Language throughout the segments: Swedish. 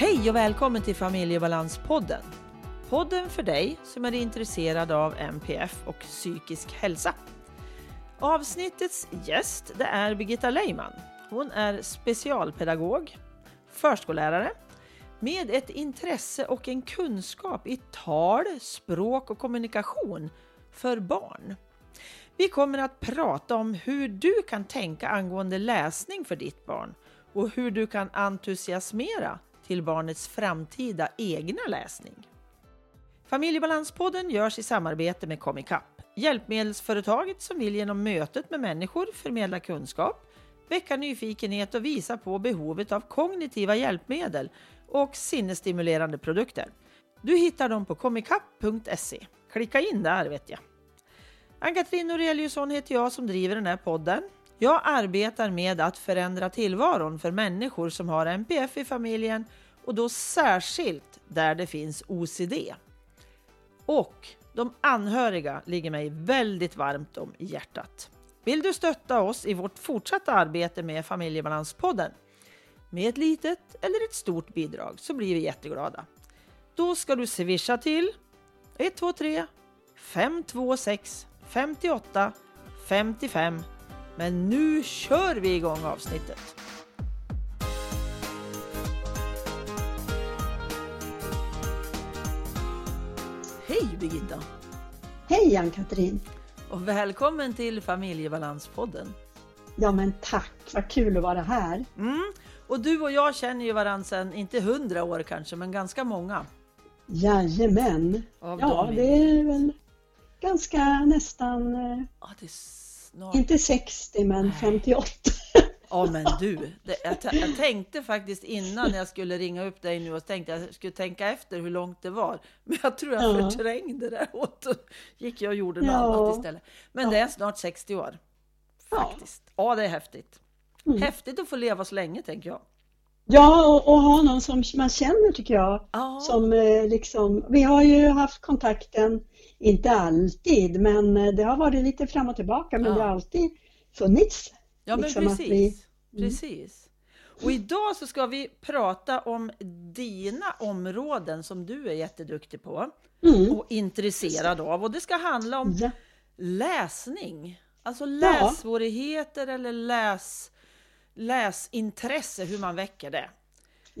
Hej och välkommen till Familjebalanspodden. Podden för dig som är intresserad av MPF och psykisk hälsa. Avsnittets gäst det är Birgitta Leiman. Hon är specialpedagog, förskollärare med ett intresse och en kunskap i tal, språk och kommunikation för barn. Vi kommer att prata om hur du kan tänka angående läsning för ditt barn och hur du kan entusiasmera till barnets framtida egna läsning. Familjebalanspodden görs i samarbete med Comicap, hjälpmedelsföretaget som vill genom mötet med människor förmedla kunskap, väcka nyfikenhet och visa på behovet av kognitiva hjälpmedel och sinnesstimulerande produkter. Du hittar dem på comicap.se. Klicka in där vet jag. Ann-Katrin Noreliusson heter jag som driver den här podden. Jag arbetar med att förändra tillvaron för människor som har NPF i familjen och då särskilt där det finns OCD. Och de anhöriga ligger mig väldigt varmt om i hjärtat. Vill du stötta oss i vårt fortsatta arbete med Familjebalanspodden med ett litet eller ett stort bidrag så blir vi jätteglada. Då ska du swisha till 123 526 58 55 men nu kör vi igång avsnittet! Hej Birgitta! Hej Ann-Katrin! Och välkommen till Familjebalanspodden! Ja men tack, vad kul att vara här! Mm. Och du och jag känner ju varandra sedan, inte hundra år kanske, men ganska många. Jajamän! Av ja, det är väl ganska nästan, eh, Ja, det snart... inte 60 men 58. Ja men du, det, jag, jag tänkte faktiskt innan jag skulle ringa upp dig nu och tänkte jag skulle tänka efter hur långt det var. Men jag tror jag Ja. förträngde det och då gick jag och gjorde något Ja. annat istället. Men det är snart 60 år. Ja. Faktiskt. Ja, det är häftigt. Mm. Häftigt att få leva så länge tänker jag. Ja, och, och ha någon som man känner tycker jag. Ja, Som eh, liksom, vi har ju haft kontakten, inte alltid, men eh, det har varit lite fram och tillbaka, men Ja. det har alltid funnits. ja men liksom precis. vi- Mm. Precis. Och idag så ska vi prata om dina områden som du är jätteduktig på Mm. och intresserad av. Och det ska handla om Ja. läsning. Alltså lässvårigheter eller läs, läsintresse, hur man väcker det.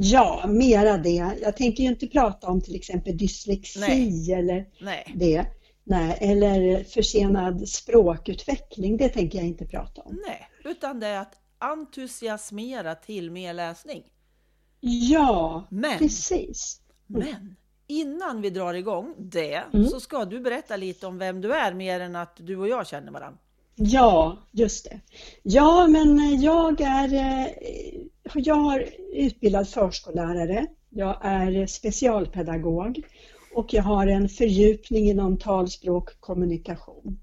Ja, mera det. Jag tänker ju inte prata om till exempel dyslexi Nej. eller Nej, det. Nej, eller försenad språkutveckling, det tänker jag inte prata om. nej, utan det är att entusiasmera till mer läsning. Ja, Men, precis. men innan vi drar igång det Mm. så ska du berätta lite om vem du är mer än att du och jag känner varandra. Ja, just det. Ja, men jag är eh, jag har utbildad förskollärare. Jag är specialpedagog och jag har en fördjupning inom talspråk och kommunikation.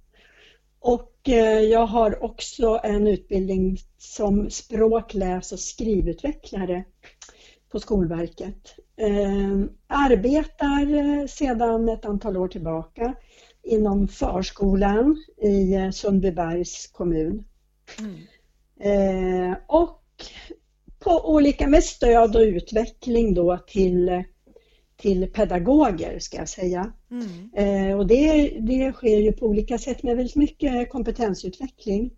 Och eh, jag har också en utbildning som språk-, läs och skrivutvecklare på Skolverket. Eh, arbetar eh, sedan ett antal år tillbaka inom förskolan i eh, Sundbybergs kommun. Mm. Eh, och på olika, med stöd och utveckling då till, till pedagoger ska jag säga. Mm. Eh, och det, det sker ju på olika sätt med väldigt mycket kompetensutveckling.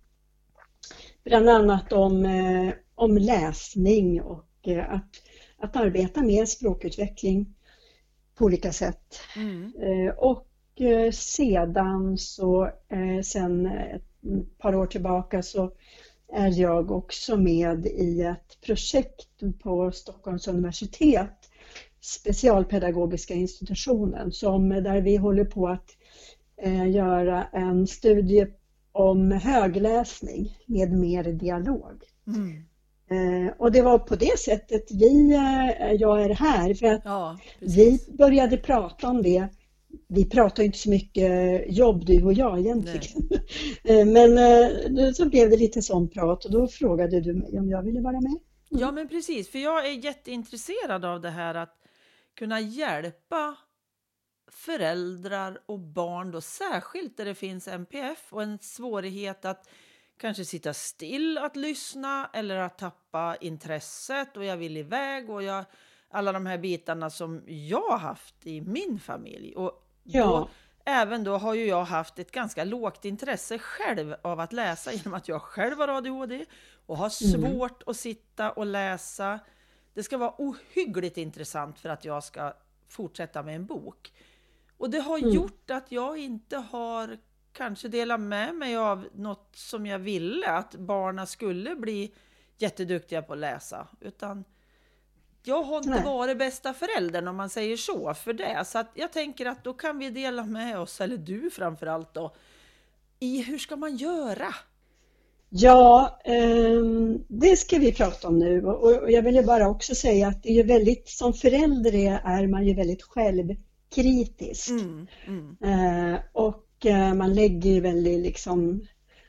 Bland annat om, eh, om läsning och eh, att, att arbeta med språkutveckling på olika sätt. Mm. Eh, och eh, sedan så, eh, sen ett par år tillbaka så är jag också med i ett projekt på Stockholms universitet, Specialpedagogiska institutionen, som, där vi håller på att eh, göra en studie om högläsning med mer dialog. Mm. Eh, och det var på det sättet vi, eh, jag är här, för att Ja, vi började prata om det. Vi pratar inte så mycket jobb du och jag egentligen. Eh, Men eh, så blev det lite sån prat och då frågade du mig om jag ville vara med. Ja, men precis, för jag är jätteintresserad av det här att kunna hjälpa föräldrar och barn, då, särskilt där det finns NPF och en svårighet att kanske sitta still att lyssna eller att tappa intresset och jag vill iväg och jag alla de här bitarna som jag haft i min familj. Och Ja. då, även då har ju jag haft ett ganska lågt intresse själv av att läsa genom att jag själv har ADHD och har svårt att sitta och läsa. Det ska vara ohyggligt intressant för att jag ska fortsätta med en bok. Och det har gjort att jag inte har kanske delat med mig av något som jag ville, att barnen skulle bli jätteduktiga på att läsa. Utan jag har inte Nej. varit bästa föräldern om man säger så för det. Så att jag tänker att då kan vi dela med oss, eller du framförallt då, i hur ska man göra? Ja, ehm, det ska vi prata om nu och jag vill ju bara också säga att det är ju väldigt, som förälder är, är man ju väldigt självkritisk. Mm, mm, Eh, och eh, man lägger ju väldigt liksom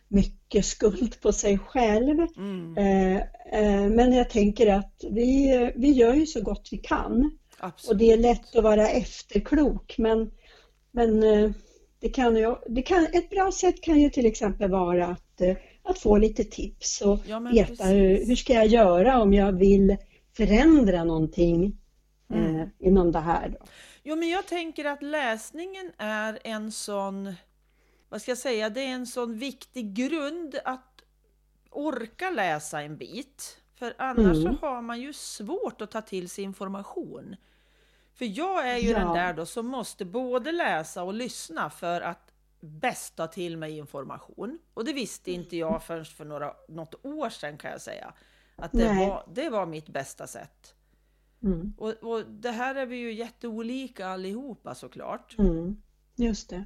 mycket skuld på sig själv. mm, Eh, eh, men jag tänker att vi, vi gör ju så gott vi kan och absolut. det är lätt att vara efterklok men, men eh, det kan ju, det kan, ett bra sätt kan ju till exempel vara att, eh, att få lite tips och Ja, veta hur, hur ska jag göra om jag vill förändra någonting eh, Mm. inom det här. Då. Jo, men jag tänker att läsningen är en sån, vad ska jag säga, det är en sån viktig grund att orka läsa en bit. För annars Mm. så har man ju svårt att ta till sig information. För jag är ju Ja. den där då som måste både läsa och lyssna för att bäst ta till mig information. Och det visste inte jag förrän för några, något år sedan kan jag säga. Att det, Nej. var, det var mitt bästa sätt. Mm. Och, och det här är vi ju jätteolika allihopa såklart. Mm. Just det.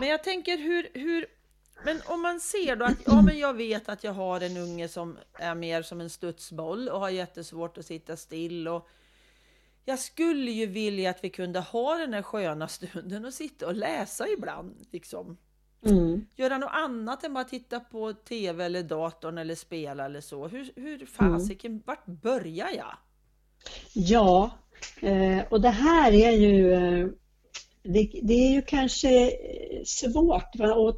Men jag tänker hur, hur men om man ser då att ja, men jag vet att jag har en unge som är mer som en studsboll och har jättesvårt att sitta still och jag skulle ju vilja att vi kunde ha den här sköna stunden och sitta och läsa ibland liksom. Mm. Göra något annat än bara titta på tv eller datorn eller spela eller så. Hur, hur fasiken, vart börjar jag? Ja, eh, och det här är ju eh, det, det är ju kanske eh, svårt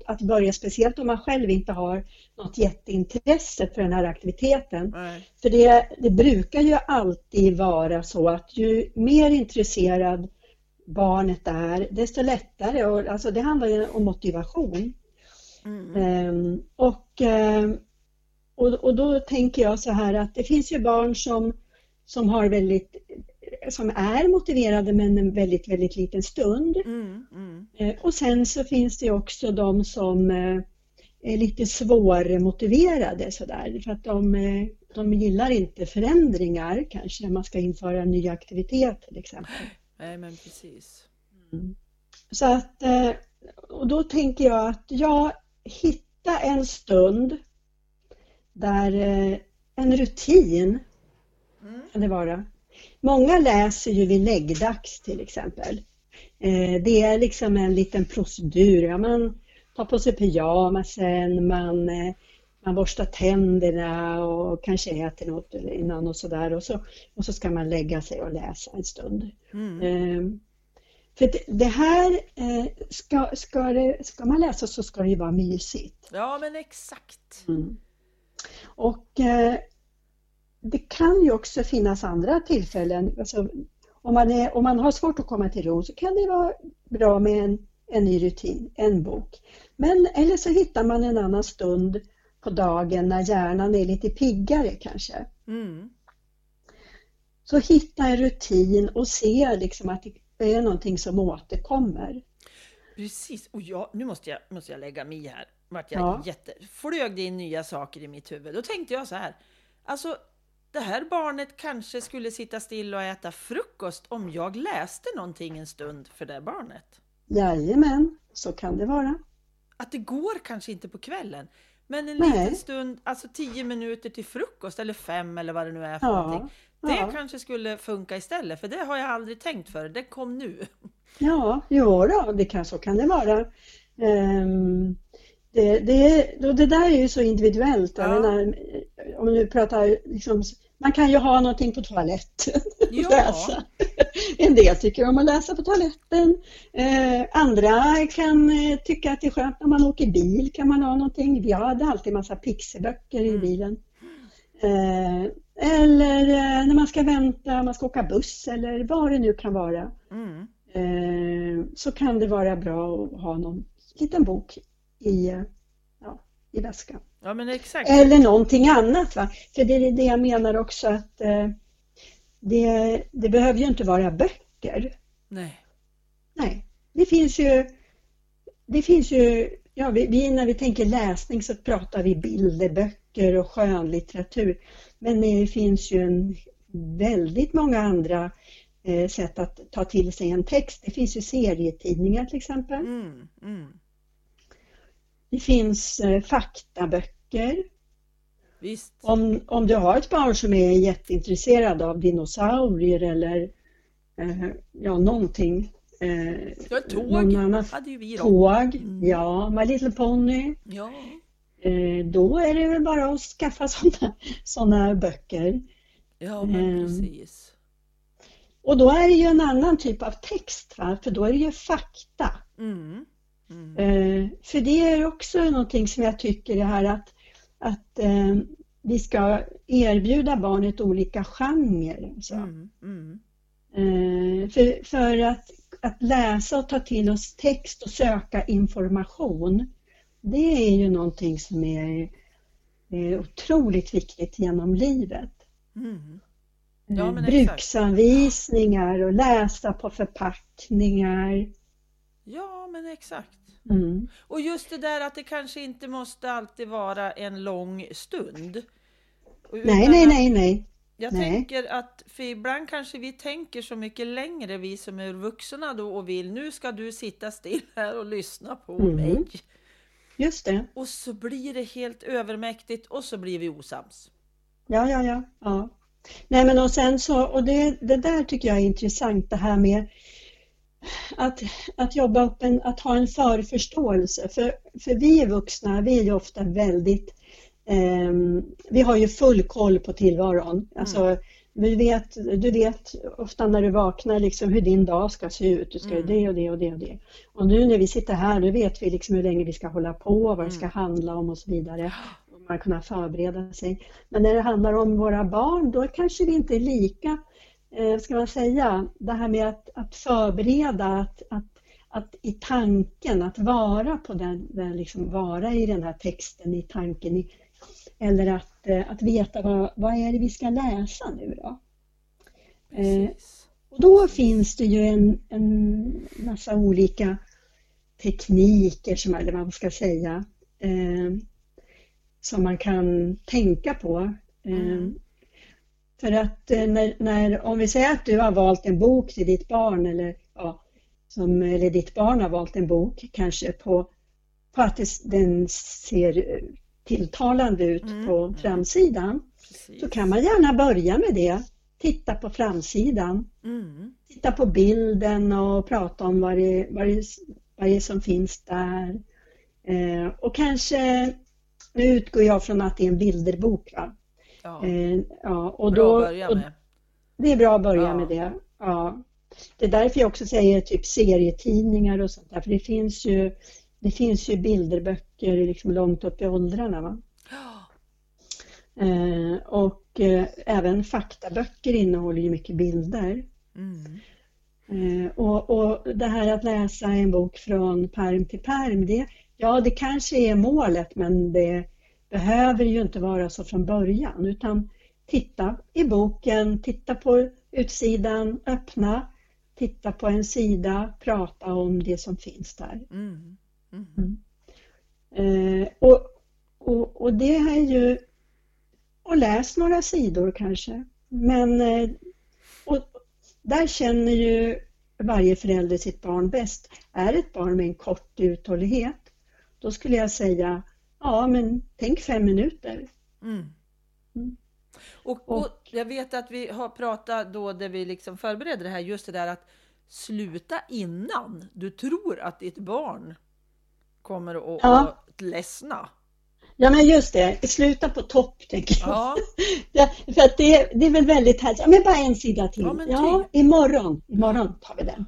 att börja, speciellt om man själv inte har något jätteintresse för den här aktiviteten. Nej. För det, det brukar ju alltid vara så att ju mer intresserad barnet är, desto lättare. Och, alltså det handlar ju om motivation. Mm. Ehm, och, ehm, och, och då tänker jag så här att det finns ju barn som, som har väldigt som är motiverade men en väldigt, väldigt liten stund. Mm, mm. Eh, Och sen så finns det också de som eh, är lite svårmotiverade sådär för att de, eh, de gillar inte förändringar kanske när man ska införa en ny aktivitet till exempel. Nej, men precis. Så att, och då tänker jag att jag hitta en stund där en rutin Mm. kan det vara. Många läser ju vid läggdags till exempel. Eh, Det är liksom en liten procedur. Ja, man tar på sig pyjamasen, man, eh, man borstar tänderna och kanske äter något innan och sådär och så, och så ska man lägga sig och läsa en stund. Mm. Eh, För det, här, eh, ska, ska, det, ska man läsa så ska det ju vara mysigt. Ja, men exakt. Mm. Och det kan ju också finnas andra tillfällen. Alltså, om, man är, om man har svårt att komma till ro så kan det vara bra med en, en ny rutin, en bok. Men eller så hittar man en annan stund på dagen när hjärnan är lite piggare kanske. Mm. Så hitta en rutin och se liksom att det är någonting som återkommer. Precis, och jag, nu måste jag, måste jag lägga mig i här. Vart jag Ja. jätte, flög det in nya saker i mitt huvud. Då tänkte jag så här, alltså det här barnet kanske skulle sitta still och äta frukost om jag läste någonting en stund för det barnet. Jajamän, så kan det vara. Att det går kanske inte på kvällen, men en Nej. liten stund, alltså tio minuter till frukost eller fem eller vad det nu är för Ja, någonting. Det ja. kanske skulle funka istället, för det har jag aldrig tänkt för. Det kom nu. Ja, jo då, det kan, så kan det vara. Ehm, det, det, det där är ju så individuellt. Ja. menar, om du pratar, liksom, man kan ju ha någonting på toaletten Ja. läsa. En del tycker om att läsa på toaletten. Eh, andra kan eh, tycka att det är skönt när man åker bil, kan man ha någonting. Vi hade alltid massa pixiböcker i Mm. bilen. Eh, Eller eh, när man ska vänta, man ska åka buss eller vad det nu kan vara. Mm. Eh, så kan det vara bra att ha någon liten bok i, ja, i väskan. Ja, men exakt. Eller någonting annat. Va? För det är det jag menar också att eh, det, det behöver ju inte vara böcker. Nej. Nej, det finns ju, det finns ju ja, vi, vi, när vi tänker läsning så pratar vi bilderböcker och skönlitteratur. Men det finns ju en, väldigt många andra eh, sätt att ta till sig en text. Det finns ju serietidningar till exempel. Mm, mm. Det finns eh, faktaböcker. Visst. Om, om du har ett barn som är jätteintresserad av dinosaurier eller eh, ja, någonting. Eh, Ja, tåg annan- hade ju vi då. Tåg, Mm. ja, My Little Pony. Ja. Eh, då är det väl bara att skaffa sådana såna böcker. Ja, Ehm. precis. Och då är det ju en annan typ av text, va? för då är det ju fakta. Mm. Mm. Eh, för det är också någonting som jag tycker det här att, att eh, vi ska erbjuda barnet olika genrer. Så. Mm. Mm. Eh, för för att, att läsa och ta till oss text och söka information, det är ju någonting som är, är otroligt viktigt genom livet. Mm. Eh, Ja. Bruksanvisningar och läsa på förpackningar. Ja, men exakt. Mm. Och just det där att det kanske inte måste alltid vara en lång stund. Nej, nej, nej, nej. Jag Nej. tänker att, för ibland kanske vi tänker så mycket längre, vi som är vuxna då och vill, nu ska du sitta still här och lyssna på Mm. mig. Just det. Och så blir det helt övermäktigt och så blir vi osams. Ja, ja, ja. ja. Nej, men och sen så, och det, det där tycker jag är intressant det här med att, att jobba upp en, att ha en förförståelse. För, för vi vuxna, vi är ju ofta väldigt, ehm, vi har ju full koll på tillvaron. Alltså, vi vet, du vet ofta när du vaknar liksom hur din dag ska se ut. Du ska göra det och det och det och det. Och nu när vi sitter här, nu vet vi liksom hur länge vi ska hålla på, vad det ska handla om och så vidare. Man kunna förbereda sig. Men när det handlar om våra barn, då kanske vi inte är lika, eh, ska man säga, det här med att, att förbereda, att, att, att i tanken, att vara på den, den liksom vara i den här texten, i tanken, i, eller att, eh, att veta vad, vad är det vi ska läsa nu då? Eh, och då finns det ju en, en massa olika tekniker, som, eller vad man ska säga, eh, som man kan tänka på. Eh, Mm. För att eh, när, när, om vi säger att du har valt en bok till ditt barn eller, ja, som, eller ditt barn har valt en bok kanske på, på att den ser tilltalande ut Mm, på mm. framsidan Precis. så kan man gärna börja med det. Titta på framsidan, Mm. titta på bilden och prata om vad det, vad det, vad det är som finns där. Eh, och kanske, nu utgår jag från att det är en bilderbok. Va? Ja, Eh, ja, och bra då, att börja med. det är bra att börja Ja. med det. Ja. Det är därför jag också säger typ serietidningar och sånt där, för det finns ju, det finns ju bilderböcker liksom långt upp i åldrarna. Va? Eh, och eh, även faktaböcker innehåller ju mycket bilder. Mm. Eh, och, och det här att läsa en bok från perm till perm, det, ja det kanske är målet men det behöver ju inte vara så från början utan titta i boken, titta på utsidan, öppna, titta på en sida, prata om det som finns där. Mm. Mm. Eh, och, och, och det är ju, och läs några sidor kanske, men eh, och där känner ju varje förälder sitt barn bäst. Är ett barn med en kort uthållighet, då skulle jag säga, ja men tänk fem minuter. Mm. Mm. Och, och jag vet att vi har pratat då där vi liksom förberedde det här, just det där att sluta innan du tror att ditt barn kommer att, Ja. att ledsna. Ja men just det, sluta på topp tänker jag. Ja, Ja, för att det, det är väl väldigt härligt. Ja, men bara en sida till. Ja, Ja, imorgon, imorgon tar vi den.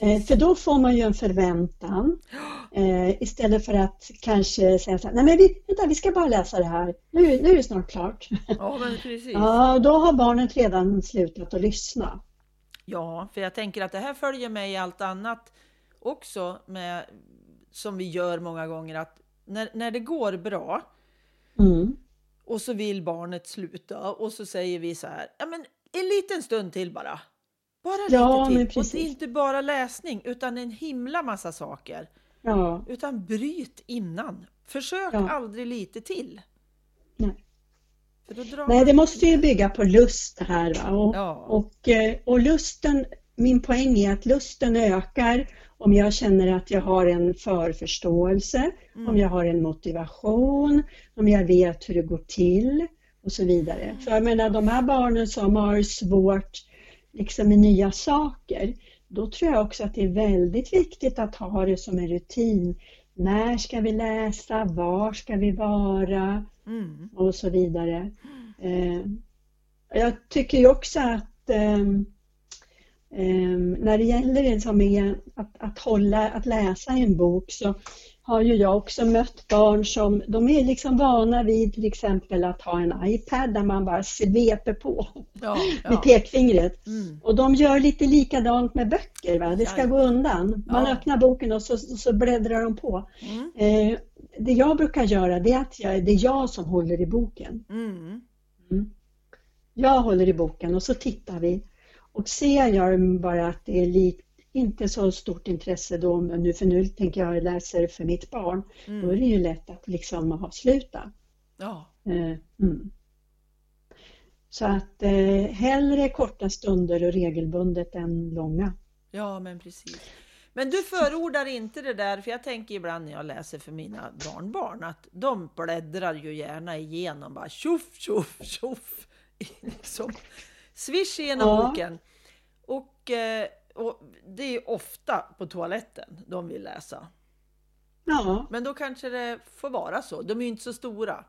Eh, för då får man ju en förväntan eh, istället för att kanske säga så här, nej men vi, vänta, vi ska bara läsa det här. Nu, nu är det snart klart. Ja, men precis. Ja, då har barnet redan slutat att lyssna. Ja, för jag tänker att det här följer med i allt annat också med, som vi gör många gånger att när, när det går bra Mm. och så vill barnet sluta och så säger vi så här, ja men en liten stund till bara. Bara Ja, lite till. Och det är inte bara läsning utan en himla massa saker. Ja, Utan bryt innan. Försök Ja. aldrig lite till. nej. Nej, det måste ju bygga på lust här. Va? Och, Ja. och, eh, och lusten, min poäng är att lusten ökar om jag känner att jag har en förförståelse, Mm. om jag har en motivation, om jag vet hur det går till och så vidare. För jag menar de här barnen som har svårt liksom med nya saker, då tror jag också att det är väldigt viktigt att ha det som en rutin. När ska vi läsa? Var ska vi vara? Mm. och så vidare. Eh, jag tycker ju också att ehm, ehm, när det gäller det som är att, att, hålla, att läsa en bok så har ju jag också mött barn som de är liksom vana vid till exempel att ha en iPad där man bara sveper på Ja, med ja. pekfingret. Mm. Och de gör lite likadant med böcker. Va? Det ska Ja. gå undan. Man öppnar boken och så, så bläddrar de på. Mm. Eh, det jag brukar göra det är att jag, det är jag som håller i boken. Mm. Jag håller i boken och så tittar vi. Och ser jag bara att det är lite, inte så stort intresse då, men nu, för nu tänker jag läsa för mitt barn, då är Mm. det ju lätt att liksom avsluta. Ja. Eh, mm. Så att eh, hellre korta stunder och regelbundet än långa. Ja, men precis. Men du förordar inte det där, för jag tänker ibland när jag läser för mina barnbarn att de bläddrar ju gärna igenom bara tjoff, tjoff, tjoff. Liksom. Swish igenom Ja. boken. Och, eh, och det är ofta på toaletten de vill läsa. Ja, Men då kanske det får vara så. De är ju inte så stora.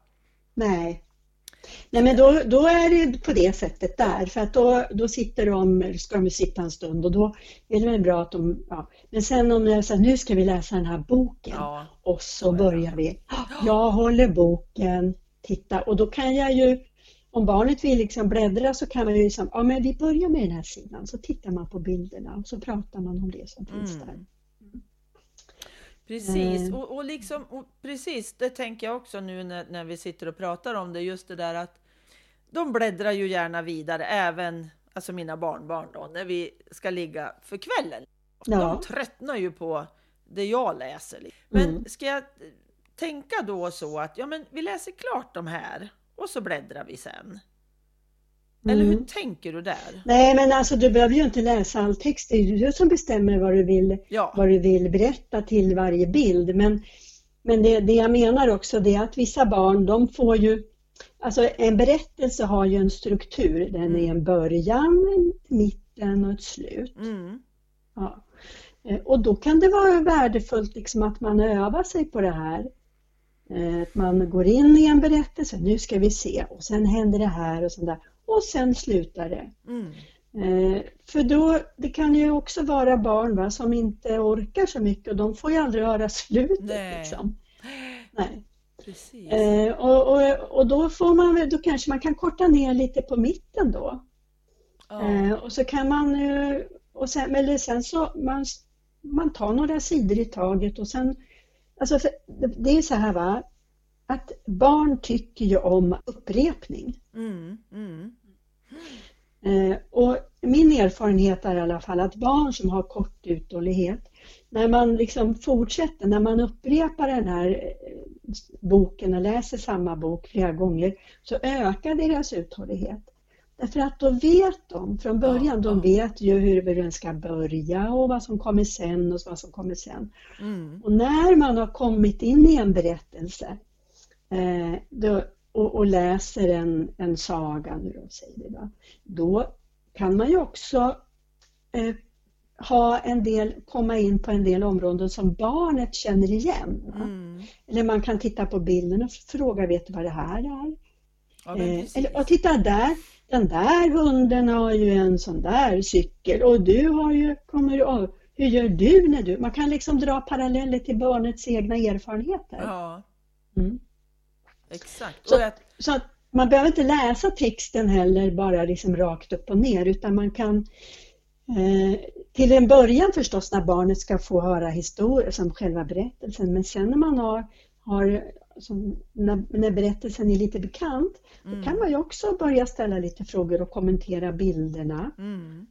nej. Nej men då, då är det på det sättet där för att då, då sitter de, ska de sitta en stund och då är det väl bra att de, ja. Men sen om jag säger nu ska vi läsa den här boken Ja, och så börjar vi. Jag håller boken, titta och då kan jag ju om barnet vill liksom bläddra så kan man ju liksom, ja men vi börjar med den här sidan så tittar man på bilderna och så pratar man om det som finns Mm. där. Precis, Mm. och, och, liksom, och precis det tänker jag också nu när, när vi sitter och pratar om det, just det där att de bläddrar ju gärna vidare, även alltså mina barnbarn då, när vi ska ligga för kvällen. Ja. De tröttnar ju på det jag läser. Men Mm. ska jag tänka då så att ja, men vi läser klart de här och så bläddrar vi sen? Eller hur Mm. tänker du där? Nej men alltså du behöver ju inte läsa all text, det är ju du som bestämmer vad du vill Ja, vad du vill berätta till varje bild. Men, men det, det jag menar också det är att vissa barn de får ju, alltså en berättelse har ju en struktur. Den är en början, en mitten och ett slut. mm. Ja. Eh, Och då kan det vara värdefullt liksom att man övar sig på det här. Eh, Att man går in i en berättelse, nu ska vi se och sen händer det här och sånt där. Och sen slutar det. Mm. Eh, För då, det kan ju också vara barn va, som inte orkar så mycket och de får ju aldrig höra slutet. Nej. Liksom. Nej. precis. Eh, och, och, och då, får man, då kanske man kan korta ner lite på mitten då. Eh, och så kan man, och sen, eller sen så man, man tar några sidor i taget och sen, alltså för, det, är så här va, att barn tycker ju om upprepning. Mm. Mm. Eh, och min erfarenhet är i alla fall att barn som har kort uthållighet, när man liksom fortsätter, när man upprepar den här eh, boken och läser samma bok flera gånger, så ökar deras uthållighet. Därför att då vet de från början, de vet ju hur den ska börja och vad som kommer sen och vad som kommer sen. Mm. Och när man har kommit in i en berättelse eh, då, och, och läser en, en saga, nu då, säger vi då, då kan man ju också eh, ha en del, komma in på en del områden som barnet känner igen. Mm. Eller man kan titta på bilden och fråga, vet du vad det här är? Ja, Eh, eller, och titta där, den där hunden har ju en sån där cykel och du har ju, kommer, oh, hur gör du när du... Man kan liksom dra paralleller till barnets egna erfarenheter. Ja, Mm. exakt. Så- jag, Så att man behöver inte läsa texten heller bara liksom rakt upp och ner utan man kan eh, till en början förstås när barnet ska få höra historier som själva berättelsen men sen när man har, har som, när, när berättelsen är lite bekant då kan man ju också börja ställa lite frågor och kommentera bilderna. mm.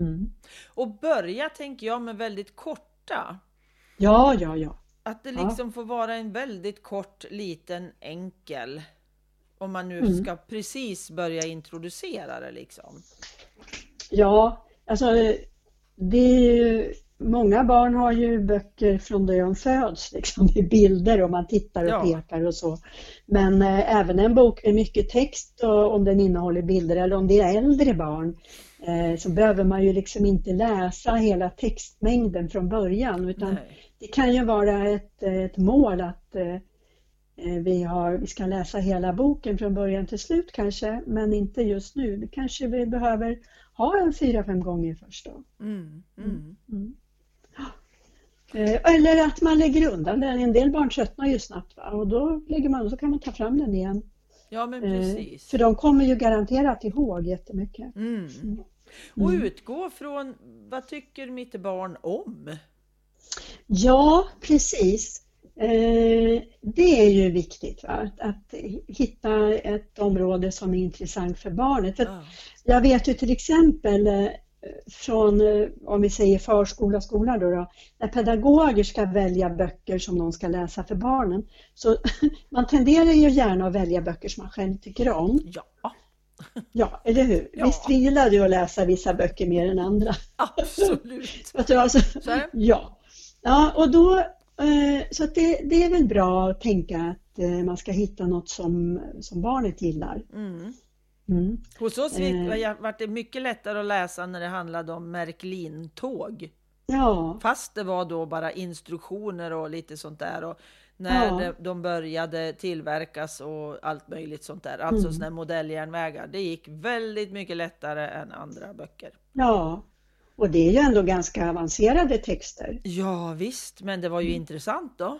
Mm. och börja, tänker jag, med väldigt korta. Ja, ja, ja. Att det Ja. liksom får vara en väldigt kort, liten, enkel. Om man nu Mm. ska precis börja introducera det liksom. Ja, alltså det är ju, många barn har ju böcker från då de föds liksom i bilder och man tittar och Ja. pekar och så. Men eh, även en bok med mycket text och om den innehåller bilder eller om det är äldre barn eh, så behöver man ju liksom inte läsa hela textmängden från början utan Nej. det kan ju vara ett, ett mål att eh, eh, vi, har, vi ska läsa hela boken från början till slut kanske, men inte just nu. Det kanske vi behöver ha en fyra, fem gånger först då. Mm. Mm. Mm. Eh, Eller att man lägger undan den. En del barn tröttnar ju snabbt va? och då lägger man, så kan man ta fram den igen. Ja, men Eh, precis. För de kommer ju garanterat ihåg jättemycket. Mm. Mm. Och utgå från vad tycker mitt barn om? Ja, precis. Eh, Det är ju viktigt va? Att, hitta ett område som är intressant för barnet. För Ja. Jag vet ju till exempel från, eh, om vi säger förskola, skola då, då, när pedagoger ska välja böcker som de ska läsa för barnen. Så man tenderar ju gärna att välja böcker som man själv tycker om. ja, Ja, eller hur? Ja. Visst gillar du att läsa vissa böcker mer än andra? absolut. Du, alltså, ja. ja, och då, eh, så att det, det är väl bra att tänka att eh, man ska hitta något som, som barnet gillar. Mm. Mm. Hos oss Eh. var det mycket lättare att läsa när det handlade om Märklin-tåg. Ja, Fast det var då bara instruktioner och lite sånt där. Och när Ja. de, de började tillverkas och allt möjligt sånt där. Alltså Mm. här modelljärnvägar. Det gick väldigt mycket lättare än andra böcker. ja. Och det är ju ändå ganska avancerade texter. Ja visst, men det var ju intressant då.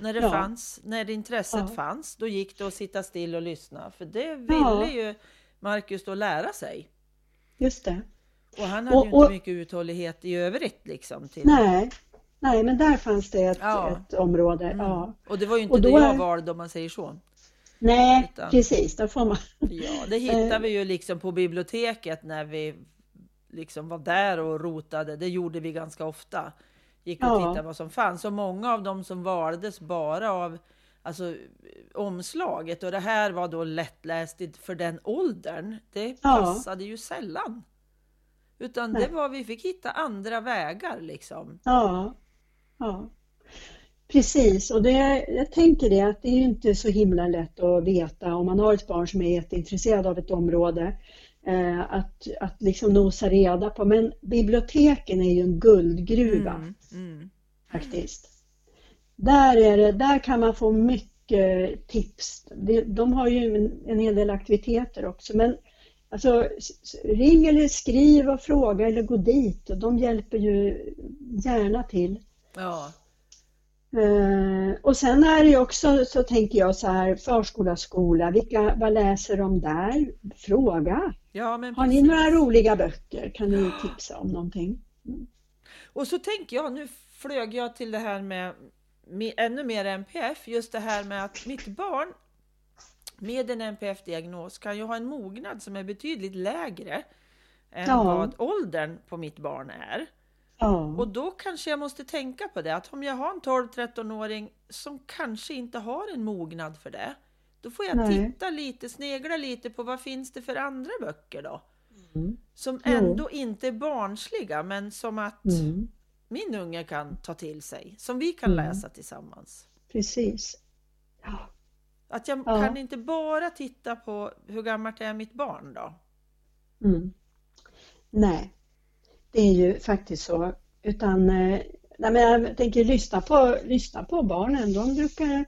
När det Ja. fanns, när intresset Ja. fanns, då gick det att sitta still och lyssna. För det ville ju Marcus då lära sig. Just det. Och han hade Och- ju inte och- mycket uthållighet i övrigt liksom. Till, Nej, nej men där fanns det ett, Ja. ett område. Mm. Ja. Och det var ju inte Och det då jag valde om man säger så. Nej, Utan- precis. Då får man... Ja, det hittade vi ju liksom på biblioteket när vi liksom var där och rotade. Det gjorde vi ganska ofta. Gick och Ja. tittade vad som fanns. Och många av dem som valdes bara av alltså, omslaget och det här var då lättlästigt för den åldern. Det Ja. passade ju sällan. Utan Nej. det var, vi fick hitta andra vägar liksom. Ja, ja. Precis, och det, jag tänker det att det är inte så himla lätt att veta om man har ett barn som är jätteintresserad av ett område eh, att, att liksom nosa reda på. Men biblioteken är ju en guldgruva Mm, mm. faktiskt. Där, är det, där kan man få mycket tips. De, har ju en, en hel del aktiviteter också. Men alltså, ring eller skriv och fråga eller gå dit. Och de hjälper ju gärna till. Ja, Eh, och sen är det ju också så tänker jag så här förskola, skola, vilka, vad läser de där? Fråga! ja men Har ni några roliga böcker? Kan ni tipsa om någonting? Och så tänker jag, nu flög jag till det här med ännu mer NPF, just det här med att mitt barn med en NPF-diagnos kan ju ha en mognad som är betydligt lägre än Ja. vad åldern på mitt barn är. Ja, Och då kanske jag måste tänka på det, att om jag har en 12-13-åring som kanske inte har en mognad för det, då får jag Nej. titta lite, snegla lite på vad finns det för andra böcker då? Mm. Som ändå inte är barnsliga, men som att mm, min unge kan ta till sig, som vi kan Mm. läsa tillsammans. precis. Ja, Att jag Ja. kan inte bara titta på hur gammalt är mitt barn då? mm. Nej, det är ju faktiskt så. utan eh, nej, men jag tänker lyssna på, lyssna på barnen. De brukar,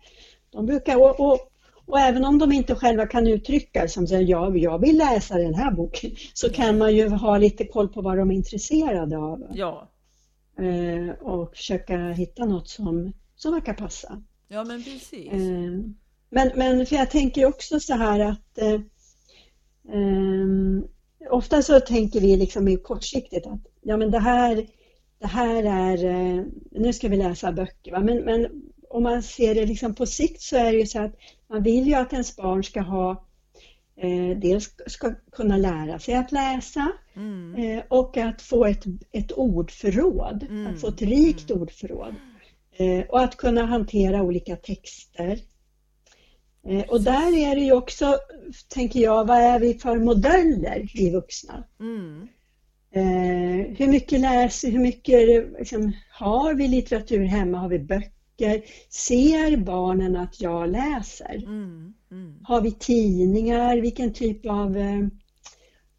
de brukar och, och, och även om de inte själva kan uttrycka som säger ja, jag vill läsa den här boken, så kan man ju ha lite koll på vad de är intresserade av. Ja. Eh, och försöka hitta något som, som verkar passa. Ja, men precis. Eh, men, men för jag tänker också så här att eh, eh, ofta så tänker vi liksom kortsiktigt att ja men det här, det här är, eh, nu ska vi läsa böcker. Va? Men, men om man ser det liksom på sikt så är det ju så att man vill ju att ens barn ska ha eh, dels ska kunna lära sig att läsa mm. eh, och att få ett, ett ordförråd, mm. att få ett rikt mm. ordförråd. Eh, och att kunna hantera olika texter. Eh, och där är det ju också, tänker jag, vad är vi för modeller, vi vuxna? Mm. Eh, hur mycket läser, hur mycket liksom, har vi litteratur hemma? Har vi böcker? Ser barnen att jag läser? Mm. Mm. Har vi tidningar? Vilken typ av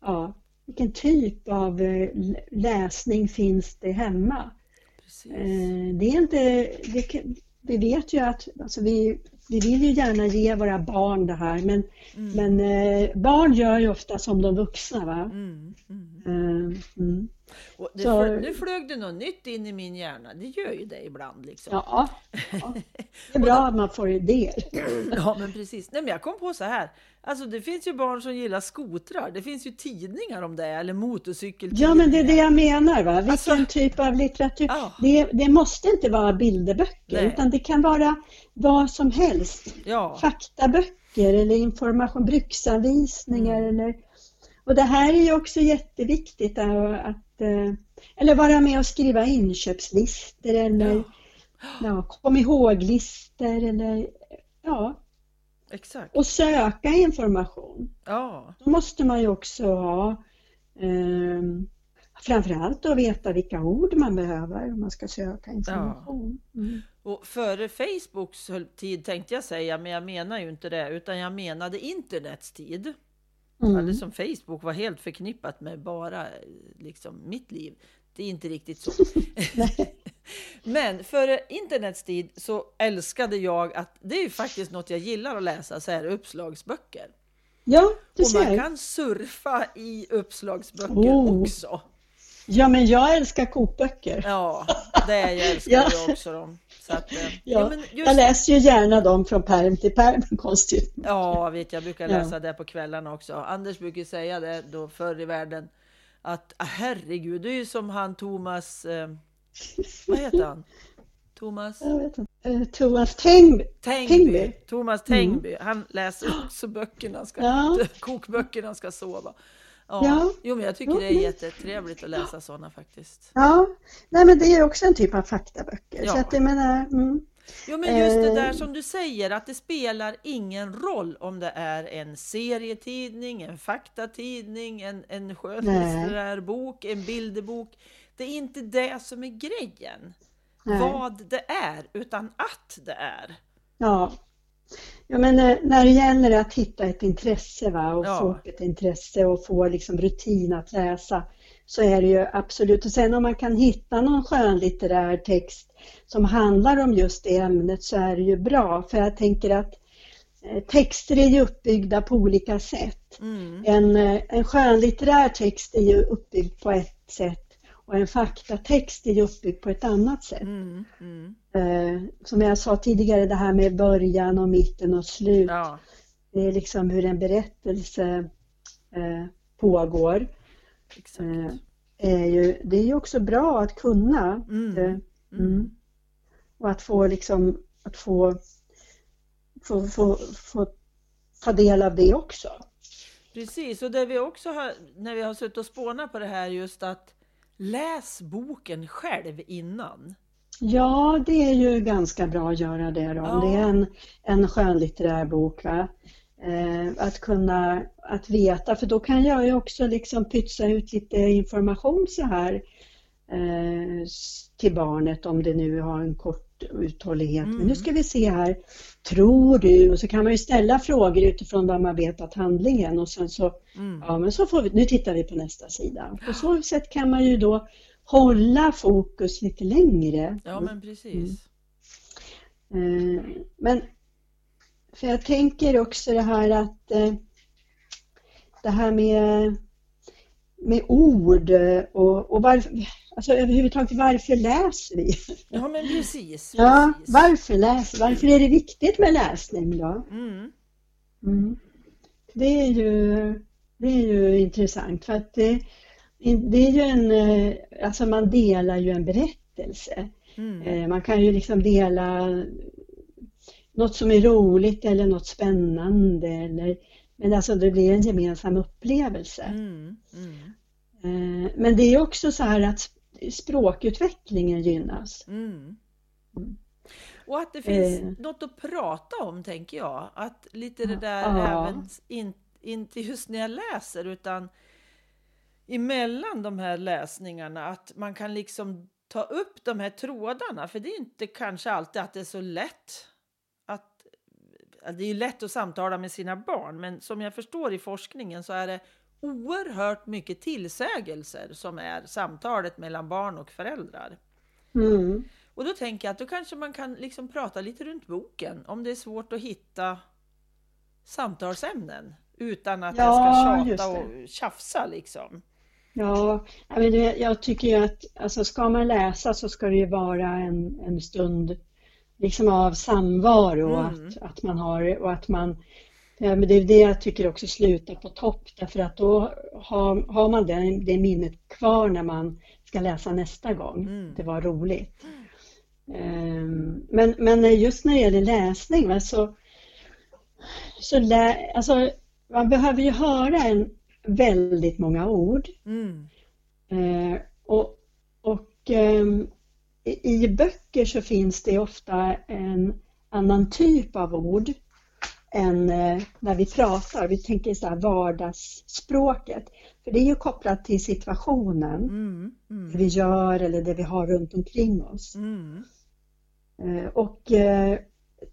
ja, vilken typ av eh, läsning finns det hemma? Precis. Eh, det är inte, vi vet ju att alltså vi, vi vill ju gärna ge våra barn det här men, mm. men eh, barn gör ju ofta som de vuxna. Va? Mm. Mm. Mm. Det, så, nu flög det något nytt in i min hjärna, det gör ju det ibland. Liksom. Ja, ja. det är bra att man får idéer. ja, men precis. Nej, men jag kom på så här, alltså det finns ju barn som gillar skotrar, det finns ju tidningar om det, eller motorcykeltidningar. Ja, men det är det jag menar, va? vilken alltså, typ av litteratur. Ja. Det, det, måste inte vara bilderböcker, Nej. utan det kan vara vad som helst. Ja. Faktaböcker eller information, bruksanvisningar mm. eller och det här är ju också jätteviktigt att, eller vara med och skriva inköpslistor eller ja. Ja, kom ihåg-listor eller ja. Exakt. Och söka information. Ja. Då måste man ju också ha eh, framförallt att veta vilka ord man behöver om man ska söka information. Ja. Mm. Och före Facebooks tid tänkte jag säga, men jag menar ju inte det, utan jag menade internets tid. Mm. Alldeles som Facebook var helt förknippat med bara liksom, mitt liv. Det är inte riktigt så. Men före internets tid så älskade jag att, det är ju faktiskt något jag gillar att läsa, så här uppslagsböcker. Ja, du ser. Och man kan surfa i uppslagsböcker oh. också. Ja, men jag älskar kokböcker. Ja, det jag älskar ja. jag också dem. Att, eh, ja, ja just... Jag läser ju gärna dem från perm till perm, konstigt. Ja, vet jag brukar läsa ja. det på kvällarna också. Anders brukar säga det då förr i världen att ah, herregud, det är ju som han Thomas, eh, vad heter han? Thomas? Uh, Thomas Tengby. Tengby. Thomas Tengby. Mm. Han läser också böckerna, ska, ja. kokböckerna ska sova. Ja. ja. Jo, men jag tycker det är jättetrevligt att läsa sådana faktiskt. Ja, nej men det är också en typ av faktaböcker. Ja. Så att jag menar, mm. Jo, men just det där eh. som du säger, att det spelar ingen roll om det är en serietidning, en faktatidning, en, en skönlitterär bok, en bilderbok. Det är inte det som är grejen, Nej. vad det är, utan att det är. Ja, Ja, men när, när det gäller att hitta ett intresse va, och ja. få upp ett intresse och få liksom rutin att läsa så är det ju absolut. Och sen om man kan hitta någon skönlitterär text som handlar om just det ämnet så är det ju bra. För jag tänker att eh, texter är ju uppbyggda på olika sätt. Mm. En, eh, en skönlitterär text är ju uppbyggd på ett sätt och en faktatext är ju uppbyggd på ett annat sätt. Mm, mm. Eh, som jag sa tidigare, det här med början och mitten och slut. Ja. Det är liksom hur en berättelse eh, pågår. Eh, är ju, det är ju också bra att kunna. Mm, eh, mm. mm. Och att få liksom, att få, få, få, få ta del av det också. Precis, och det vi också har, när vi har suttit och spånat på det här just att Läs boken själv innan. Ja, det är ju ganska bra att göra det då. Ja. Det är en, en skönlitterär bok. Va? Eh, att kunna att veta, för då kan jag ju också liksom pytsa ut lite information så här eh, till barnet om det nu har en kort uthållighet. Mm. Men nu ska vi se här, tror du? Och så kan man ju ställa frågor utifrån vad man vet att handlingen och sen så, mm. ja men så får vi, nu tittar vi på nästa sida. På så sätt kan man ju då hålla fokus lite längre. Ja, men precis. Eh, Men för jag tänker också det här att eh, det här med, med ord och, och varför, alltså överhuvudtaget varför läser vi? Ja, men precis. Ja, precis. varför läser Varför är det viktigt med läsning då? Mm. Mm. Det är ju, det är ju intressant för att det, det är ju en, alltså man delar ju en berättelse. Mm. Eh, Man kan ju liksom dela något som är roligt eller något spännande eller men alltså det blir en gemensam upplevelse. Mm. Mm. Eh, Men det är också så här att språkutvecklingen gynnas. Mm. Mm. Och att det finns Eh. något att prata om, tänker jag. Att lite det där Ja. även, in, inte just när jag läser, utan emellan de här läsningarna, att man kan liksom ta upp de här trådarna. För det är inte kanske alltid att det är så lätt Det är ju lätt att samtala med sina barn, men som jag förstår i forskningen så är det oerhört mycket tillsägelser som är samtalet mellan barn och föräldrar. Mm. Och då tänker jag att då kanske man kan liksom prata lite runt boken om det är svårt att hitta samtalsämnen utan att Ja, jag ska tjata och tjafsa liksom. Ja, jag tycker ju att alltså ska man läsa så ska det ju vara en, en stund liksom av samvaro och Mm. att, att man har och att man ja, men det är det jag tycker också slutar på topp därför att då har, har man det, det minnet kvar när man ska läsa nästa gång. Mm. Det var roligt. Ehm, Men, men just när det gäller läsning va, så, så lä, alltså, man behöver ju höra en väldigt många ord. Mm. Eh, och och ehm, i, böcker så finns det ofta en annan typ av ord än eh, när vi pratar. Vi tänker så här vardagsspråket. För det är ju kopplat till situationen, Mm. det Mm. vi gör eller det vi har runt omkring oss. Mm. Eh, och eh,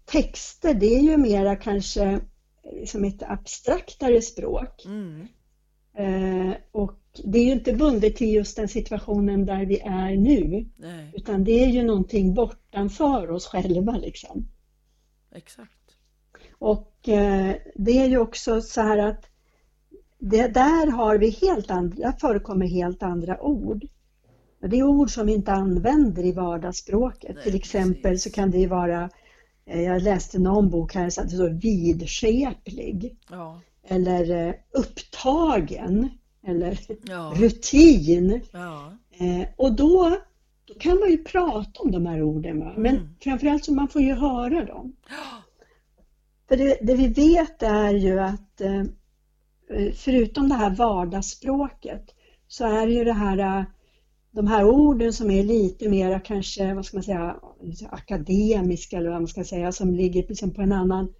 texter det är ju mera kanske som ett abstraktare språk. Mm. Och det är ju inte bundet till just den situationen där vi är nu, Nej, utan det är ju någonting bortanför oss själva liksom. exakt. Och eh, det är ju också så här att det, där har vi helt andra, förekommer helt andra ord. Det är ord som vi inte använder i vardagsspråket. Nej, Till exempel precis. så kan det ju vara, eh, jag läste någon bok här så att det står vidskeplig Ja, eller eh, upptagen eller ja, rutin. ja. Eh, och då, då kan man ju prata om de här orden. Va? Men Mm. framförallt så man får ju höra dem. För det, det vi vet är ju att eh, förutom det här vardagsspråket så är ju det här, eh, de här orden som är lite mera kanske, vad ska man säga, akademiska eller vad man ska säga, som ligger liksom på en annan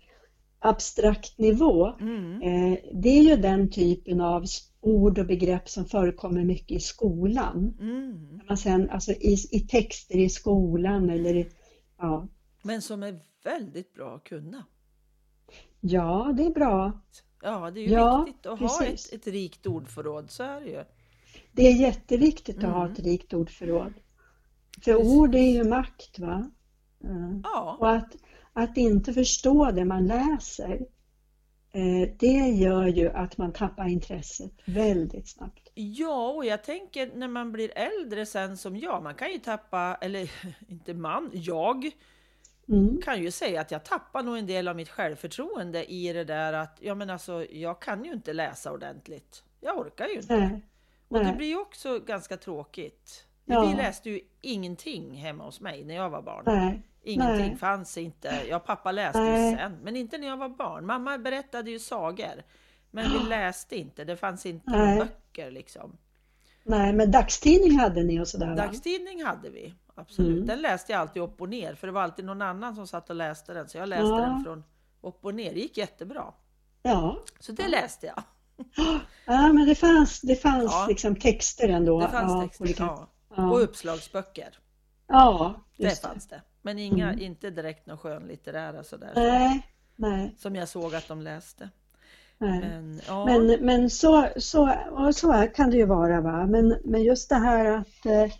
abstrakt nivå. Mm. Eh, Det är ju den typen av ord och begrepp som förekommer mycket i skolan. Mm. Man sen, alltså i, i texter i skolan eller i, ja, Men som är väldigt bra att kunna. ja, det är bra. Ja, det är ju Ja, viktigt att ha precis. ett, ett rikt ordförråd, så är det ju. Det är jätteviktigt att ha Mm. ett rikt ordförråd. För Precis. ord är ju makt, va? Eh, Ja, Och att, att inte förstå det man läser, eh, det gör ju att man tappar intresset väldigt snabbt. Ja, och jag tänker när man blir äldre sen som jag, man kan ju tappa, eller inte man, jag Mm. kan ju säga att jag tappar nog en del av mitt självförtroende i det där att, ja men alltså, jag kan ju inte läsa ordentligt. Jag orkar ju inte. Nej, Och det blir ju också ganska tråkigt. Ja. Vi läste ju ingenting hemma hos mig när jag var barn. nej, Ingenting nej. fanns inte. Ja, pappa läste ju Nej. sen, men inte när jag var barn. Mamma berättade ju sagor, men vi läste inte. Det fanns inte Nej. några böcker liksom. nej, men dagstidning hade ni och sådär va? Dagstidning hade vi, absolut. Mm. Den läste jag alltid upp och ner, för det var alltid någon annan som satt och läste den. Så jag läste Ja. den från upp och ner. Det gick jättebra. Ja, Så det läste jag. ja men det fanns, det fanns Ja. liksom texter ändå. Det fanns ja, texter, olika- ja. Och uppslagsböcker. Ja, just det. fanns det. Men inga, Mm. inte direkt några skönlitterära sådär. Nej, nej. Som jag såg att de läste. Nej. Men, ja. Men, men så, så, så kan det ju vara. Va? Men, men just det här att eh,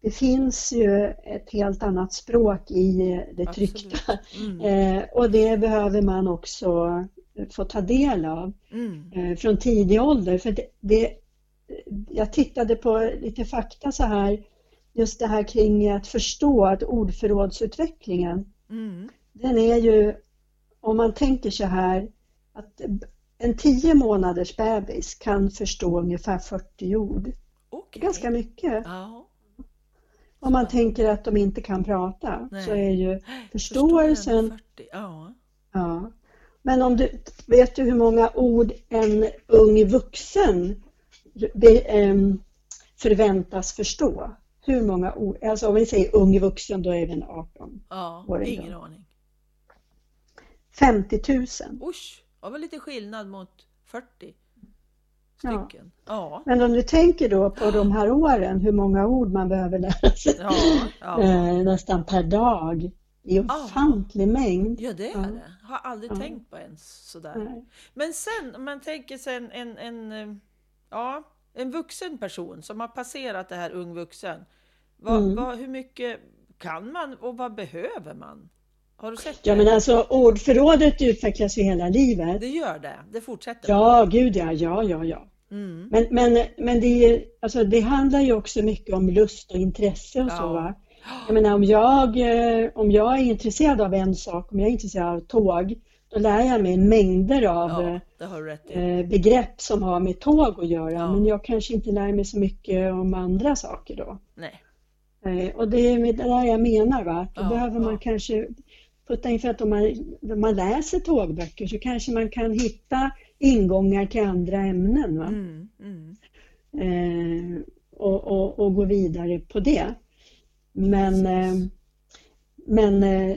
det finns ju ett helt annat språk i det Absolut. tryckta. Mm. Eh, och det behöver man också få ta del av Mm. eh, från tidig ålder. För det, det, jag tittade på lite fakta så här, just det här kring att förstå att ordförrådsutvecklingen, Mm. den är ju, om man tänker så här, att en tio månaders bebis kan förstå ungefär 40 ord. Okej. Ganska mycket. Ja. Om man tänker att de inte kan prata Nej. så är ju Förståelsen. förståelsen 40. Ja. Ja. Men om du, vet du hur många ord en ung vuxen em, förväntas förstå? Hur många ord? Alltså om vi säger ung vuxen, då är den 18. ja. Det Ingen då? aning. 50 000. Usch, det var lite skillnad mot 40 Ja. stycken. Ja. Men om du tänker då på de här åren, hur många ord man behöver lära sig Ja. Ja. eh, nästan per dag. Är en Ja. ofantlig mängd. Ja, det är Ja. det. Har aldrig Ja. tänkt på ens sådär. Nej. Men sen, om man tänker sen en, en, eh, ja, en vuxen person som har passerat det här ung vuxen. Vad, Mm. vad, hur mycket kan man och vad behöver man? Har du sett Ja det? men alltså ordförrådet utvecklas ju hela livet. Det gör det. Det fortsätter. Ja, gud ja, ja, ja, ja. Mm. Men, men, men det, är, alltså det handlar ju också mycket om lust och intresse och så. Ja. Va? Jag menar, om, jag, eh, om jag är intresserad av en sak, om jag är intresserad av tåg, då lär jag mig mängder av Ja, i. eh, begrepp som har med tåg att göra. Ja. Men jag kanske inte lär mig så mycket om andra saker då. Nej. Eh, och det är det där jag menar. Va? Då Ja, behöver man kanske putta in för att om man, om man läser tågböcker så kanske man kan hitta ingångar till andra ämnen. Va? Mm, mm. eh, och, och, och gå vidare på det. Men, eh, men eh,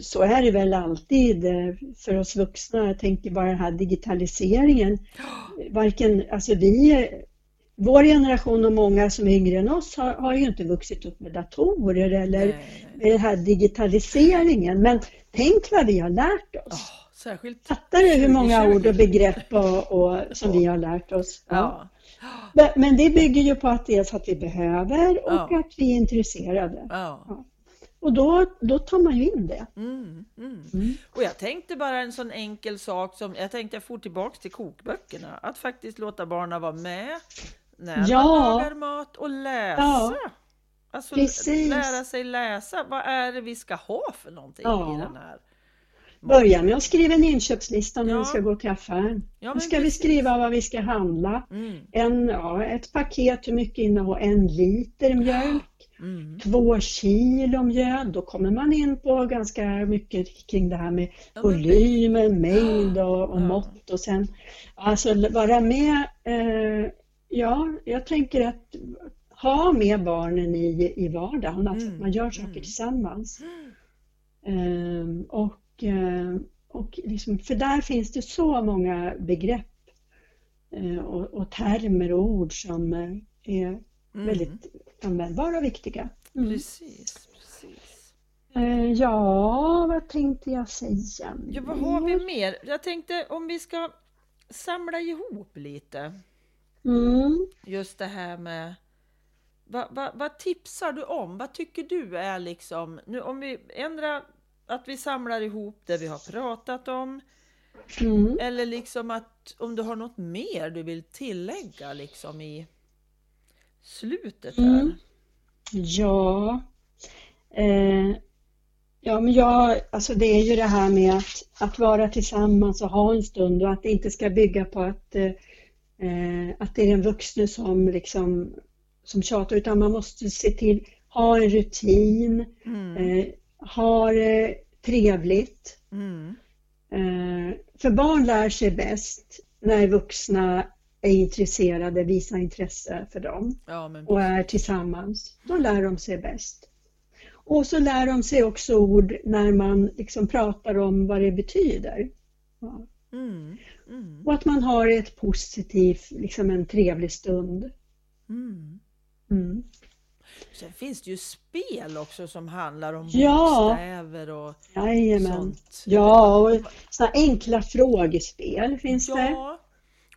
så, är det väl alltid eh, för oss vuxna. Jag tänker bara den här digitaliseringen. Varken, alltså vi, vår generation och många som är yngre än oss har, har ju inte vuxit upp med datorer eller med den här digitaliseringen. Men tänk vad vi har lärt oss. särskilt. Fattar du hur många 2020? ord och begrepp och, och, som vi har lärt oss? Ja. Men- Men det bygger ju på att dels att vi behöver och Ja. att vi är intresserade. Ja. Och då, då tar man ju in det. Mm, mm. Mm. Och jag tänkte bara en sån enkel sak som, jag tänkte jag får tillbaks till kokböckerna, att faktiskt låta barnen vara med när Ja. man lagar mat och läsa. Ja. Alltså Precis. lära sig läsa, vad är det vi ska ha för någonting Ja. i den här? Börja med att skriva en inköpslista när Ja. vi ska gå till affären. Ja, men ska vi precis. skriva vad vi ska handla. Mm, En, ja, ett paket, hur mycket innehåller en liter mjölk? Mm. Två kilo mjöl, då kommer man in på ganska mycket kring det här med volymen, mängd och, och mått och sen alltså vara med, eh, ja, jag tänker att ha med barnen i, i vardagen, alltså Mm, att man gör saker mm. tillsammans. Ehm, och, eh, och liksom, för där finns det så många begrepp eh, och, och termer och ord som eh, är Mm. väldigt användbara och viktiga. Mm. Precis, precis. Eh, Ja, vad tänkte jag säga Ja, vad har vi mer? Jag tänkte om vi ska samla ihop lite. Mm. Just det här med vad, vad, vad tipsar du om? Vad tycker du är liksom, nu om vi ändrar att vi samlar ihop det vi har pratat om Mm. eller liksom att om du har något mer du vill tillägga liksom i slutet här. Mm. Ja, eh, ja men jag, alltså det är ju det här med att, att vara tillsammans och ha en stund och att det inte ska bygga på att, eh, eh, att det är den vuxne som liksom som tjatar utan man måste se till, ha en rutin, Mm. eh, ha det trevligt. Mm. Eh, för barn lär sig bäst när vuxna är intresserade, visar intresse för dem Ja, men och är tillsammans. Då lär de sig bäst. Och så lär de sig också ord när man liksom pratar om vad det betyder. Ja. mm. Mm. Och att man har ett positivt, liksom en trevlig stund. Mm. Mm. Sen finns det ju spel också som handlar om Ja. bokstäver och Jajamän. sånt. Ja, och sådana enkla frågespel finns det.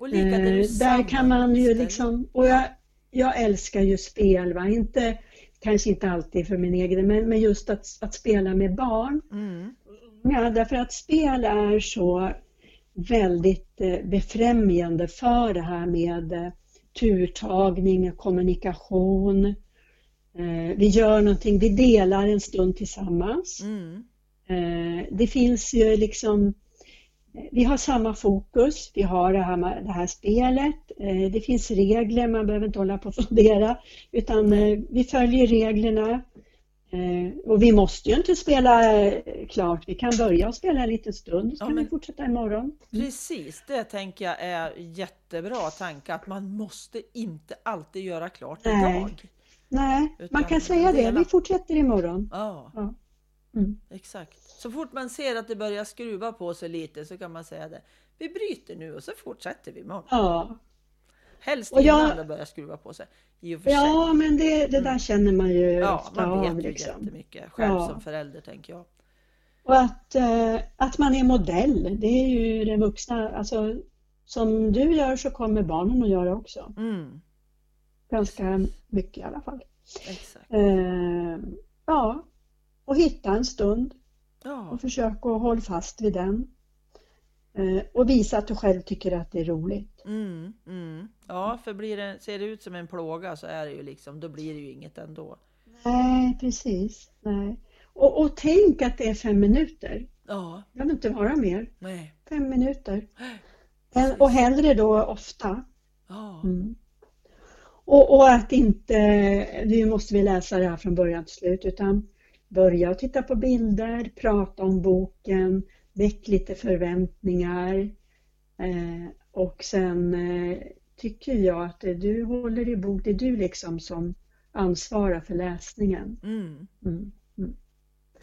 Och Eh, där kan man ju liksom, och jag, jag älskar ju spel, va? Inte, kanske inte alltid för min egen, men, men just att, att spela med barn. Mm. Ja, därför att spel är så väldigt eh, befrämjande för det här med eh, turtagning, kommunikation. Eh, vi gör någonting, vi delar en stund tillsammans. Mm. Det finns ju liksom, vi har samma fokus, vi har det här, det här spelet, eh, det finns regler, man behöver inte hålla på och fundera, utan eh, vi följer reglerna. Eh, Och vi måste ju inte spela klart, vi kan börja och spela en liten stund, så Ja, kan vi fortsätta imorgon. Precis, det tänker jag är jättebra tanke att man måste inte alltid göra klart Nej. idag. Nej, Utan man kan säga det, vi fortsätter imorgon. Ja, Ja. Mm. exakt. Så fort man ser att det börjar skruva på sig lite så kan man säga det. Vi bryter nu och så fortsätter vi imorgon. Ja, Helst Och jag- innan det börjar skruva på sig. Ja men det, det där känner man ju Ja, ofta man vet av. ju Liksom. jättemycket själv Ja. som förälder tänker jag. Och att, eh, att man är modell, det är ju det vuxna, alltså som du gör så kommer barnen att göra också. Mm, Ganska mycket i alla fall. exakt. Eh, ja, och hitta en stund Ja, och försöka att hålla fast vid den. Eh, och visa att du själv tycker att det är roligt. mm, mm. ja för blir det, ser det ut som en plåga så är det ju liksom, då blir det ju inget ändå. Nej, precis. Nej. Och, och tänk att det är fem minuter. Ja, Det behöver inte vara mer. nej. Fem minuter. Precis. Och hellre då ofta. Ja, Mm. Och, och att inte, nu måste vi läsa det här från början till slut, utan börja titta på bilder, prata om boken, väck lite förväntningar. Eh, och sen eh, tycker jag att det du håller i bok, det är du liksom som ansvarar för läsningen. mm, Mm.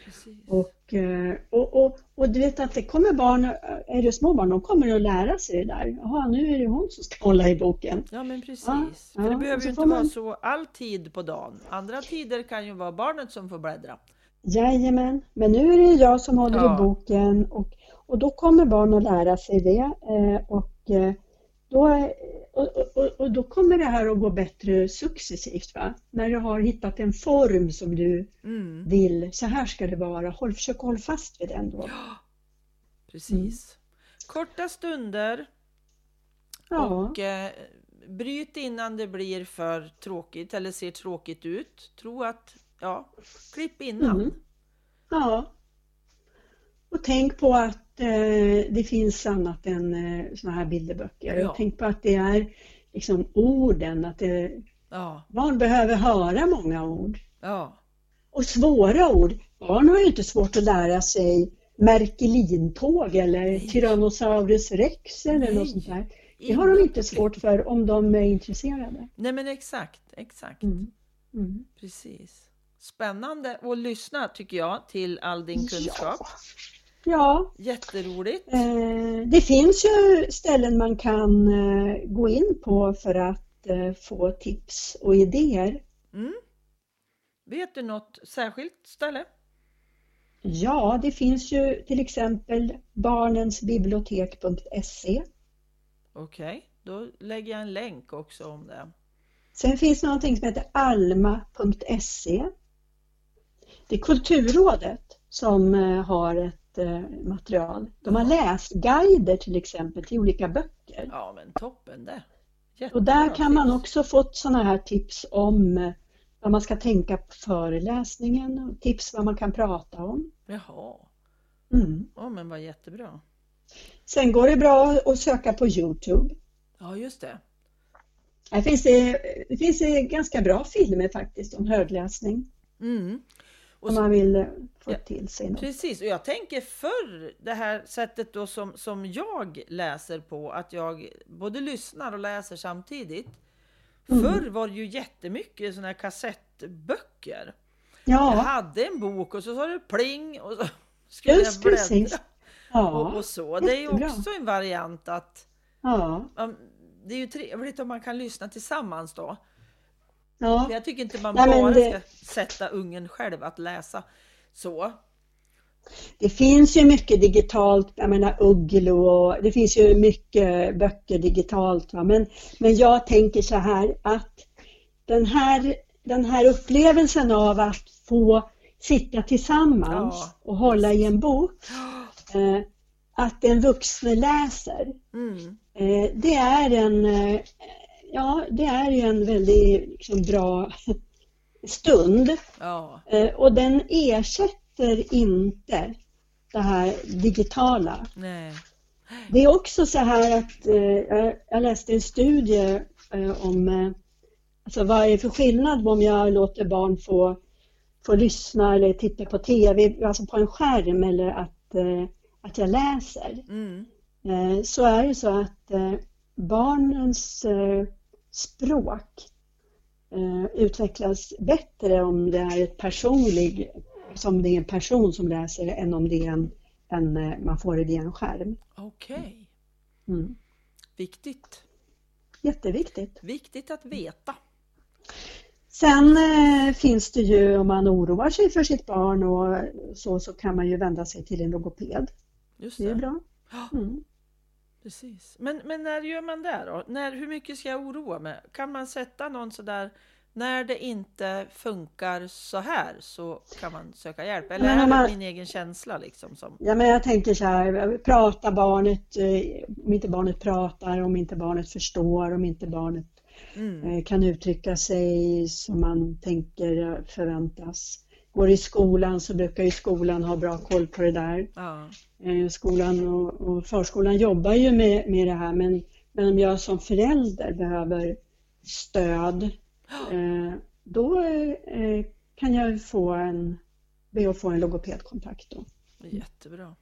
precis. Och, eh, och, och, och du vet att det kommer barn, är det små barn, de kommer att lära sig det där. Jaha, nu är det hon som ska hålla i boken. Ja men precis. Ja, För ja, det och behöver ju inte får vara man- så all tid på dagen. Andra tider kan ju vara barnet som får bläddra. Jajamän, men nu är det jag som håller Ja. i boken och, och då kommer barn att lära sig det eh, och, eh, då, och, och, och då kommer det här att gå bättre successivt. Va? När du har hittat en form som du Mm, vill, så här ska det vara, håll, försök hålla fast vid den då. precis. Korta stunder Ja, och eh, bryt innan det blir för tråkigt eller ser tråkigt ut. Tro att, ja, klipp innan. Mm. ja. Och tänk på att eh, det finns annat än eh, såna här bilderböcker. Ja. Och tänk på att det är liksom orden, att det, Ja, barn behöver höra många ord. ja, Och svåra ord. Barn har ju inte svårt att lära sig Märkelintåg eller Nej. Tyrannosaurus rex eller Nej. något sånt där. Det har de inte svårt för om de är intresserade. Nej men exakt, exakt. Mm. Mm. Precis. Spännande att lyssna tycker jag till all din kunskap. Ja, Jätteroligt. eh, det finns ju ställen man kan eh, gå in på för att eh, få tips och idéer. Mm. Vet du något särskilt ställe? Ja, det finns ju till exempel barnensbibliotek.se. Okej, då lägger jag en länk också om det. Sen finns någonting som heter alma.se. Det är Kulturrådet som eh, har ett eh, material. De har läsguider till exempel till olika böcker. Ja men toppen det. Och Jättebra där kan man tips. också få sådana här tips om eh, vad man ska tänka på föreläsningen och tips vad man kan prata om. Jaha, Mm. ja men vad jättebra. Sen går det bra att söka på Youtube. Ja just det. Här finns det, det finns det ganska bra filmer faktiskt om högläsning. Mm. Och Om man vill eh, få Ja, till sig något. precis, och jag tänker förr det här sättet då som, som jag läser på, att jag både lyssnar och läser samtidigt. Mm. Förr var det ju jättemycket sådana här kassettböcker. Jag Ja, hade en bok och så sa det pling och så skulle Just jag bläddra. precis. Och, ja, och så. Det är ju också en variant att ja. det är ju trevligt om man kan lyssna tillsammans då. Ja. Jag tycker inte man Nej, bara det... ska sätta ungen själv att läsa så. Det finns ju mycket digitalt, jag menar Ugglo och det finns ju mycket böcker digitalt. Va? Men, men jag tänker så här att den här, den här upplevelsen av att få sitta tillsammans ja. och hålla i en bok, eh, att en vuxen läser, mm. eh, det är en eh, ja, det är ju en väldigt liksom, bra stund. Ja. Eh, och den ersätter inte det här digitala. Nej. Det är också så här att eh, jag läste en studie eh, om alltså vad är det för skillnad om jag låter barn få, få lyssna eller titta på TV, alltså på en skärm eller att, att jag läser. Mm. Så är det så att barnens språk utvecklas bättre om det är ett personlig som det är en person som läser än om det är en, en eh, man får det via en skärm. Okej. Okay. Mm. Viktigt. Jätteviktigt. Viktigt att veta. Sen eh, finns det ju om man oroar sig för sitt barn och så, så kan man ju vända sig till en logoped. Just det. det är bra. Mm. Precis. Men, men när gör man det då? När, hur mycket ska jag oroa mig? Kan man sätta någon sådär när det inte funkar så här så kan man söka hjälp? Eller är det man, min egen känsla? Liksom som... Ja, men jag tänker så här, pratar barnet, eh, om inte barnet pratar, om inte barnet förstår, om inte barnet mm. Eh, kan uttrycka sig som man tänker förväntas. Går i skolan så brukar ju skolan ha bra koll på det där. Ja. Eh, skolan och, och förskolan jobbar ju med, med det här men, men om jag som förälder behöver stöd Eh, då eh, kan jag få en, be att få en logopedkontakt. Då. Jättebra.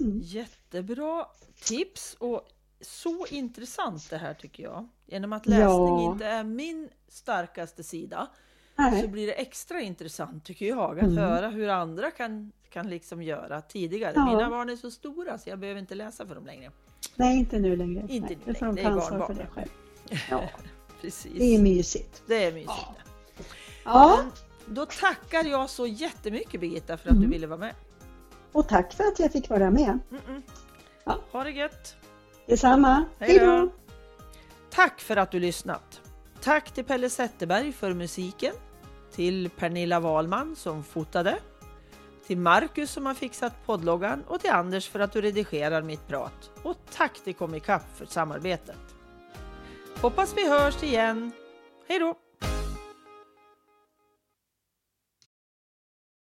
Mm. Jättebra tips och så intressant det här tycker jag. Genom att läsning ja. inte är min starkaste sida Nej. så blir det extra intressant tycker jag att mm. höra hur andra kan, kan liksom göra tidigare. Ja. Mina barn är så stora så jag behöver inte läsa för dem längre. Nej, inte nu längre. Inte nu längre. Det är barnbarn. För det själv. Ja. Precis. Det är mysigt. Det är mysigt. Ja. ja. Då tackar jag så jättemycket Birgitta för att mm. du ville vara med. Och tack för att jag fick vara med. Mm -mm. Ja. Ha det gött! Detsamma! Hej då! Tack för att du lyssnat! Tack till Pelle Zetterberg för musiken, till Pernilla Wahlman som fotade, till Marcus som har fixat poddloggan och till Anders för att du redigerar mitt prat. Och tack till Comicap för samarbetet! Hoppas vi hörs igen. Hej då!